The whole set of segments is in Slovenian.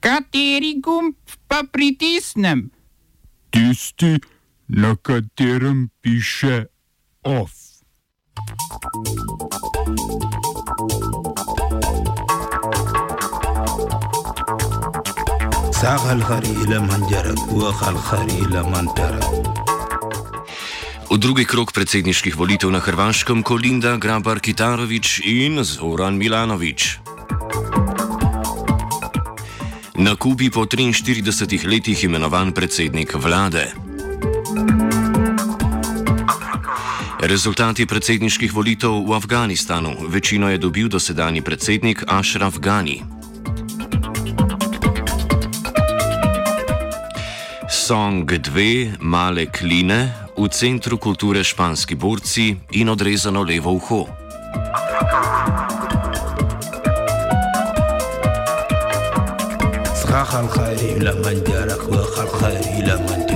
Kateri gumb pa pritisnem? Tisti, na katerem piše OF. ساق الخري إلى من جرك وخ الخري إلى من ترك V drugi krok predsedniških volitev na Hrvaškem Kolinda Grabar Kitarovič in Zoran Milanovič. Na Kubi po 43 letih imenovan predsednik vlade. Rezultati predsedniških volitev v Afganistanu. Večino je dobil dosedani predsednik Ashraf Ghani. Song 2 Male kline v Centru kulture Španski borci in odrezano levo uho. ساق الخري إلى من جرك وخ الخري إلى من ترك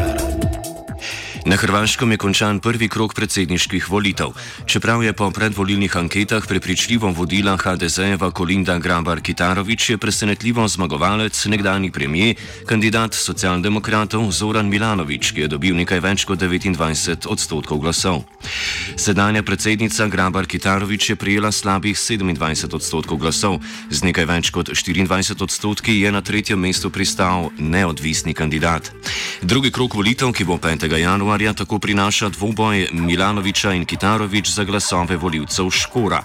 Na Hrvaškem je končan prvi krok predsedniških volitev. Čeprav je po predvolilnih anketah prepričljivo vodila HDZ-eva Kolinda Grabar Kitarovič, je presenetljivo zmagovalec nekdani premijer, kandidat socialdemokratov Zoran Milanovič, ki je dobil nekaj več kot 29 odstotkov glasov. Sedanja predsednica Grabar Kitarovič je prijela slabih 27 odstotkov glasov, z nekaj več kot 24 odstotki je na tretjem mestu pristal neodvisni kandidat. Drugi krok volitev, ki bo 5. januarja, tako prinaša dvoboj Milanoviča in Kitarovič za glasove voljivcev Škora.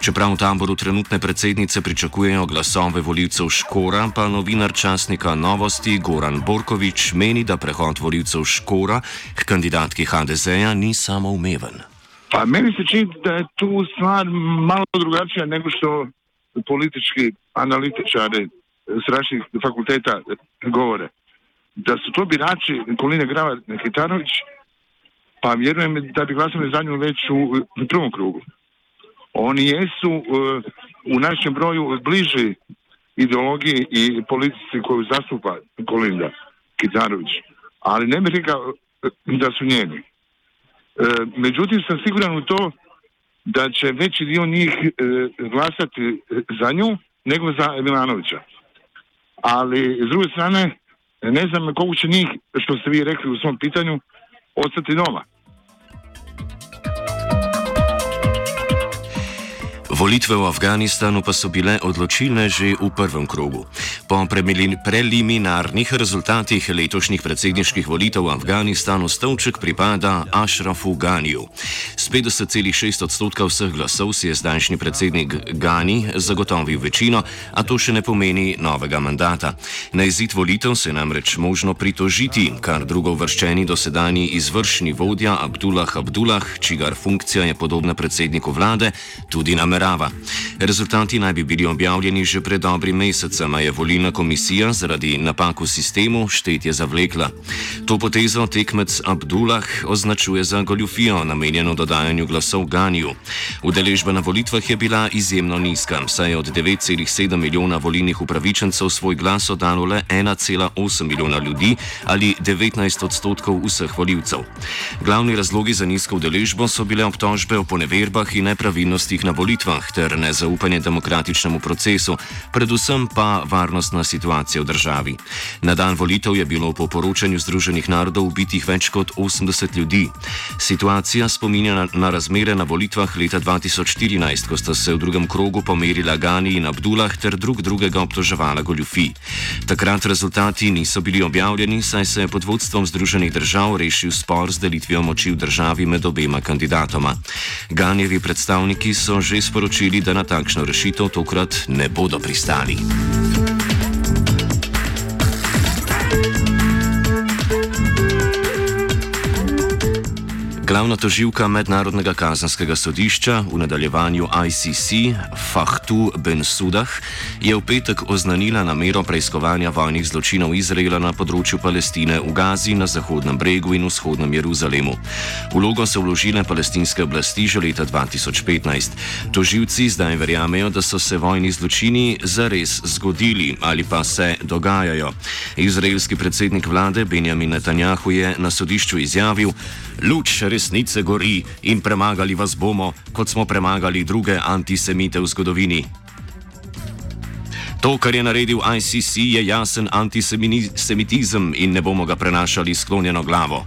Čeprav v taboru trenutne predsednice pričakujejo glasove voljivcev Škora, pa novinar časnika Novosti Goran Borkovič meni, da prehod voljivcev Škora k kandidatki HDZ-ja ni samoumeven. Pa meni se čini da je tu stvar malo drugačija nego što politički analitičari s različitih fakulteta govore. Da su to birači Koline Grava Kitarović, pa vjerujem da bi glasali za nju već u, prvom krugu. Oni jesu e, u našem broju bliži ideologiji i politici koju zastupa Kolinda Kitarović, ali ne bih rekao e, da su njeni. E, međutim sam siguran u to da će veći dio njih glasati za nju nego za Milanovića. Ali s druge strane ne znam koliko će njih, što ste vi rekli u svom pitanju, ostati doma. Volitve v Afganistanu pa so bile odločilne že v prvem krogu. Po preliminarnih rezultatih letošnjih predsedniških volitev v Afganistanu stolček pripada Ashrafu Ganiju. S 50,6 odstotka vseh glasov si je zdajšnji predsednik Gani zagotovil večino, a to še ne pomeni novega mandata. Na izid volitev se je namreč možno pritožiti, kar drugo vrščeni dosedani izvršni vodja Abdullah Abdullah, čigar funkcija je podobna predsedniku vlade, tudi namerava. Rezultati naj bi bili objavljeni že pred dobrim mesecem, a je volilna komisija zaradi napak v sistemu štetje zavlekla. To potezo tekmec Abdullah označuje za goljufijo, namenjeno dodajanju glasov Ganiju. Udeležba na volitvah je bila izjemno nizka, saj je od 9,7 milijona volilnih upravičencev svoj glas oddalo le 1,8 milijona ljudi ali 19 odstotkov vseh voljivcev. Glavni razlogi za nizko udeležbo so bile obtožbe o poneverbah in nepravilnostih na volitvah ter nezaupanje demokratičnemu procesu, predvsem pa varnostna situacija v državi. Na dan volitev je bilo po poročanju Združenih narodov ubitih več kot 80 ljudi. Situacija spominja na, na razmere na volitvah leta 2014, ko sta se v drugem krogu pomerila Gani in Abdullah ter drug drugega obtoževala goljufi. Takrat rezultati niso bili objavljeni, saj se je pod vodstvom Združenih držav rešil spor z delitvijo moči v državi med obema kandidatoma. Ganjevi predstavniki so že sporočili, da na takšno rešitev tokrat ne bodo pristali. Glavna toživka Mednarodnega kazanskega sodišča v nadaljevanju ICC, Fahtu Ben Sudah, je v petek oznanila namero preiskovanja vojnih zločinov Izraela na področju Palestine v Gazi, na Zahodnem bregu in vzhodnem Jeruzalemu. Vlogo so vložile palestinske oblasti že leta 2015. Toživci zdaj verjamejo, da so se vojni zločini zares zgodili ali pa se dogajajo. Izraelski predsednik vlade Benjamin Netanjahu je na sodišču izjavil, Luč resnice gori in premagali vas bomo, kot smo premagali druge antisemite v zgodovini. To, kar je naredil ICC, je jasen antisemitizem in ne bomo ga prenašali sklonjeno glavo.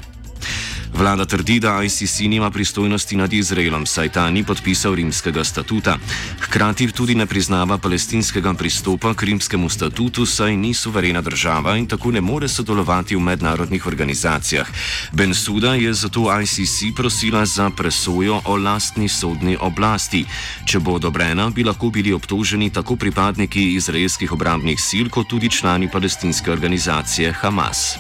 Vlada trdi, da ICC nima pristojnosti nad Izraelom, saj ta ni podpisal rimskega statuta. Hkrati tudi ne priznava palestinskega pristopa k rimskemu statutu, saj ni suverena država in tako ne more sodelovati v mednarodnih organizacijah. Ben Suda je zato ICC prosila za presojo o lastni sodni oblasti. Če bo odobrena, bi lahko bili obtoženi tako pripadniki izraelskih obrambnih sil, kot tudi člani palestinske organizacije Hamas.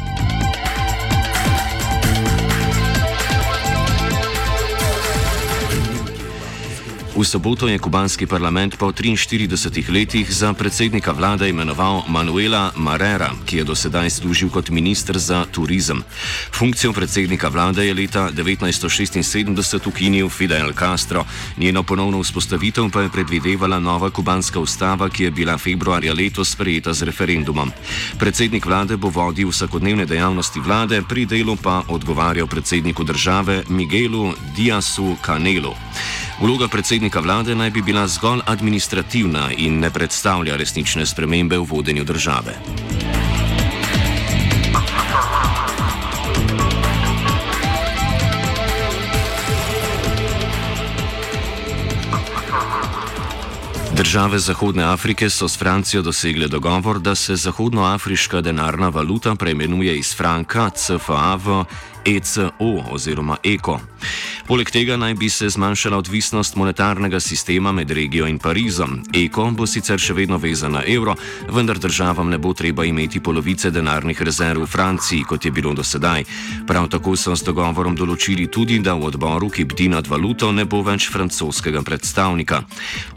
V soboto je kubanski parlament po 43 letih za predsednika vlade imenoval Manuela Marrera, ki je dosedaj služil kot ministr za turizem. Funkcijo predsednika vlade je leta 1976 ukinil Fidel Castro, njeno ponovno vzpostavitev pa je predvidevala nova kubanska ustava, ki je bila februarja letos sprejeta z referendumom. Predsednik vlade bo vodil vsakodnevne dejavnosti vlade, pri delu pa odgovarjal predsedniku države Miguelu Diasu Canelu. Vloga predsednika vlade naj bi bila zgolj administrativna in ne predstavlja resnične spremembe v vodenju države. Države Zahodne Afrike so s Francijo dosegle dogovor, da se zahodnoafriška denarna valuta preimenuje iz franka CFA v ECO oziroma ECO. Poleg tega naj bi se zmanjšala odvisnost monetarnega sistema med regijo in Parizom. Eko bo sicer še vedno vezan na evro, vendar državam ne bo treba imeti polovice denarnih rezerv v Franciji, kot je bilo do sedaj. Prav tako so s dogovorom določili tudi, da v odboru, ki bdi nad valuto, ne bo več francoskega predstavnika.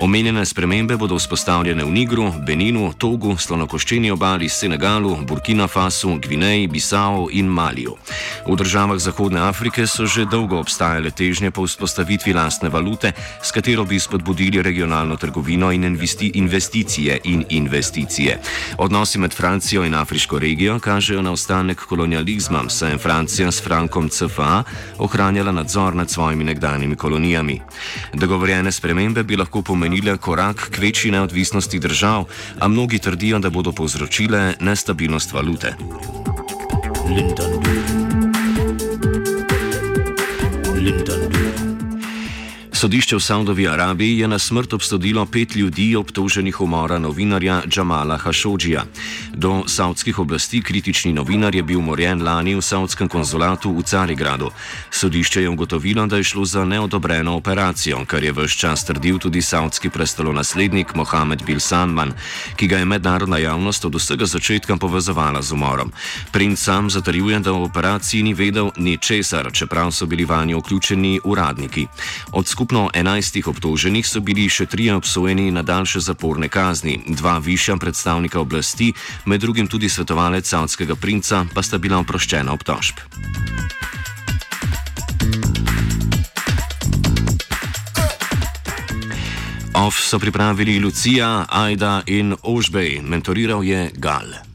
Omenjene spremembe bodo vzpostavljene v Nigru, Beninu, Togu, Slonokoščeni obali, Senegalu, Burkina Fasu, Gvineji, Bisao in Maliju. V državah Zahodne Afrike so že dolgo obstajale te težnje po vzpostavitvi lastne valute, s katero bi spodbudili regionalno trgovino in investi investicije in investicije. Odnosi med Francijo in afriško regijo kažejo na ostanek kolonializma, saj je Francija s frankom CFA ohranjala nadzor nad svojimi nekdanjimi kolonijami. Dogovorjene spremembe bi lahko pomenile korak k večji neodvisnosti držav, a mnogi trdijo, da bodo povzročile nestabilnost valute. Lindon. Sodišče v Saudovi Arabiji je na smrt obsodilo pet ljudi obtoženih umora novinarja Džamala Hašodžija. Do saudskih oblasti kritični novinar je bil umorjen lani v saudskem konzulatu v Carigradu. Sodišče je ugotovilo, da je šlo za neodobreno operacijo, kar je vse čas trdil tudi saudski prestolonaslednik Mohamed Bil Salman, ki ga je mednarodna javnost od vsega začetka povezovala z umorom. Princ sam zatrjuje, da v operaciji ni vedel ničesar, čeprav so bili vanjo vključeni uradniki. Od skupno enajstih obtoženih so bili še trije obsojeni na daljše zaporne kazni, dva višja predstavnika oblasti, med drugim tudi svetovalec saudskega princa, pa sta bila oproščena obtožb. OF so pripravili Lucija, Aida in Ožbej, mentoriral je Gal.